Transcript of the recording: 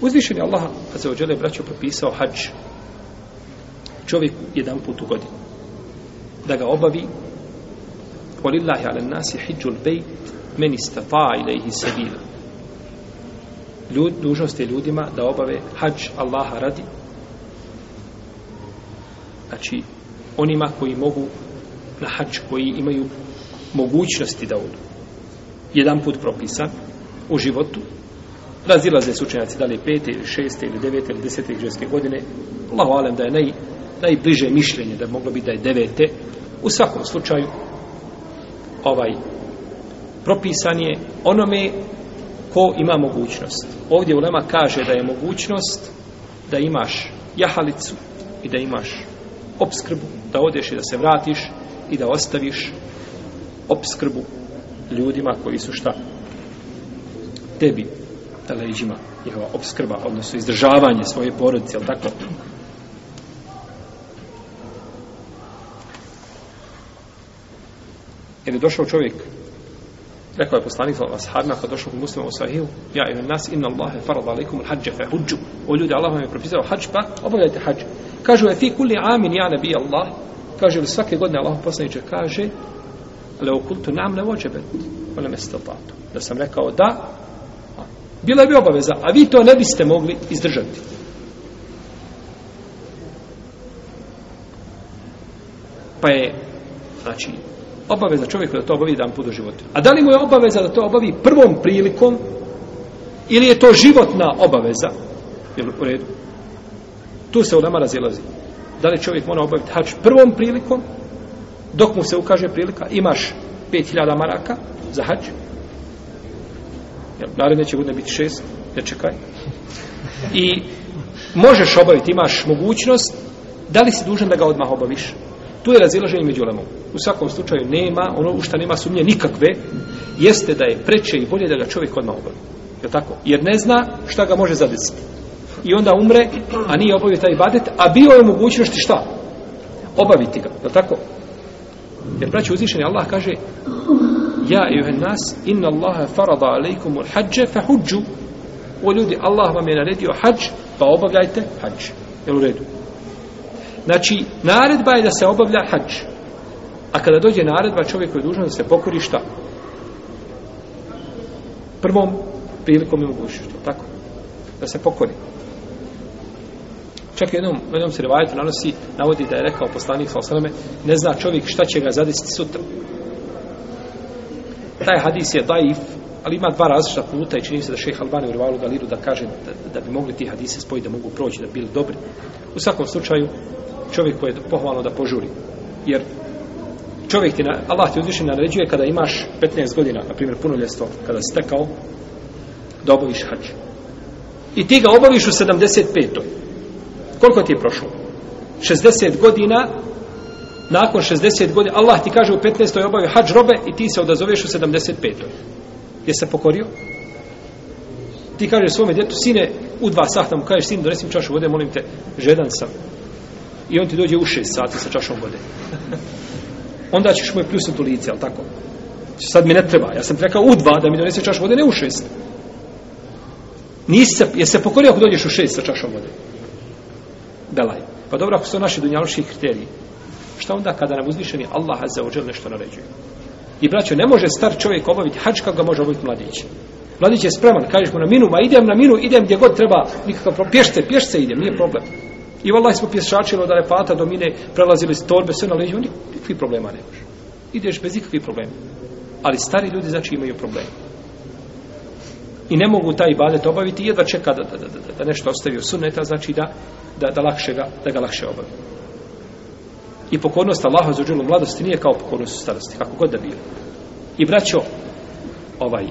Uzvišen je Allah, a za ođele braćo, propisao hađ čovjek jedan put u godinu. Da ga obavi Walillahi ala nasi hijjul bejt meni stafa ilaihi sabila. Ljud, dužnost je ljudima da obave hađ Allaha radi. Znači, onima koji mogu na hađ, koji imaju mogućnosti da odu. Jedan put propisan u životu. Razilaze su učenjaci da li pete ili šeste ili devete ili desete ženske godine. Allahu alem da je naj, najbliže mišljenje da moglo biti da je devete. U svakom slučaju ovaj propisan je onome ko ima mogućnost. Ovdje Ulema kaže da je mogućnost da imaš jahalicu i da imaš obskrbu, da odeš i da se vratiš i da ostaviš obskrbu ljudima koji su šta? Tebi, na leđima, njihova obskrba, odnosno izdržavanje svoje porodice, jel tako? Jer je došao čovjek, rekao je poslanik sa ashabima, kad došao u muslima u sahiju, ja imam nas, inna Allahe farad alaikum al-hađe fe huđu. O ljudi, Allah vam je propisao hađ, pa obavljajte hađ. Kažu je, fi kulli amin, ja nebi Allah. Kaže li svake godine Allah poslaniče, kaže, le okultu nam ne vođebe, ole me. Da sam rekao da, bila bi obaveza, a vi to ne biste mogli izdržati. Pa je, znači, obaveza čovjeku da to obavi jedan put u životu. A da li mu je obaveza da to obavi prvom prilikom ili je to životna obaveza? Jel u redu? Tu se u nama razilazi. Da li čovjek mora obaviti hač prvom prilikom dok mu se ukaže prilika imaš 5000 maraka za hač naredne će godine biti šest ne čekaj i možeš obaviti, imaš mogućnost da li si dužan da ga odmah obaviš Tu je razilaženje među lemom. U svakom slučaju nema, ono u šta nema sumnje nikakve, jeste da je preče i bolje da ga čovjek odmah obavi. Je tako? Jer ne zna šta ga može zadesiti. I onda umre, a nije obavio taj ibadet, a bio je mogućnosti šta? Obaviti ga. Je tako? Jer braći uzvišeni Allah kaže Ja i nas, inna Allahe farada alaikum ul hađe fa huđu. O ljudi, Allah vam je naredio hađ, pa obavljajte hađ. Jel u redu? Znači, naredba je da se obavlja hađ. A kada dođe naredba, čovjek je dužan da se pokori šta? Prvom prilikom je mogućnost, tako? Da se pokori. Čak jednom, jednom se rivajetu nanosi, navodi da je rekao poslanik Salasaleme, ne zna čovjek šta će ga zadesiti sutra. Taj hadis je daif, ali ima dva različita puta i čini se da šeh Albani u rivalu Galiru da kaže da, da bi mogli ti hadise spojiti, da mogu proći, da bi bili dobri. U svakom slučaju, čovjek koji je pohvalno da požuri. Jer čovjek ti, na, Allah ti uzviše naređuje kada imaš 15 godina, na primjer punoljestvo, kada si tekao, da obaviš hađ. I ti ga obaviš u 75. Koliko ti je prošlo? 60 godina, nakon 60 godina, Allah ti kaže u 15. obavi hađ robe i ti se odazoveš u 75. Je se pokorio? Ti kažeš svome djetu, sine, u dva sahta mu kažeš, sin, donesim čašu vode, molim te, žedan sam i on ti dođe u 6 sati sa čašom vode. Onda ćeš mu je pljusnut u lice, ali tako? Sad mi ne treba. Ja sam ti rekao u dva da mi donese čašu vode, ne u 6. Nisi se, je se pokorio ako dođeš u 6 sa čašom vode? Belaj. Pa dobro, ako su to naši dunjaloški kriteriji. Šta onda kada nam uzvišeni Allah za ođel nešto naređuje? I braćo, ne može star čovjek obaviti hač kako ga može obaviti mladić. Mladić je spreman, kažeš mu na minu, ma idem na minu, idem gdje god treba, nikakav problem. Pješce, pješce idem, nije problem. I vallahi smo pješačili od Arefata do Mine, prelazili s torbe, sve na leđu, nikakvih problema nemaš. Ideš bez ikakvih problema. Ali stari ljudi znači imaju problema. I ne mogu taj ibadet obaviti, jedva čeka da, da, da, da, da nešto ostavi u sunneta, znači da, da, da, lakše ga, da ga lakše obavi. I pokornost Allaha za uđelu mladosti nije kao pokornost u starosti, kako god da bilo. I braćo, ovaj,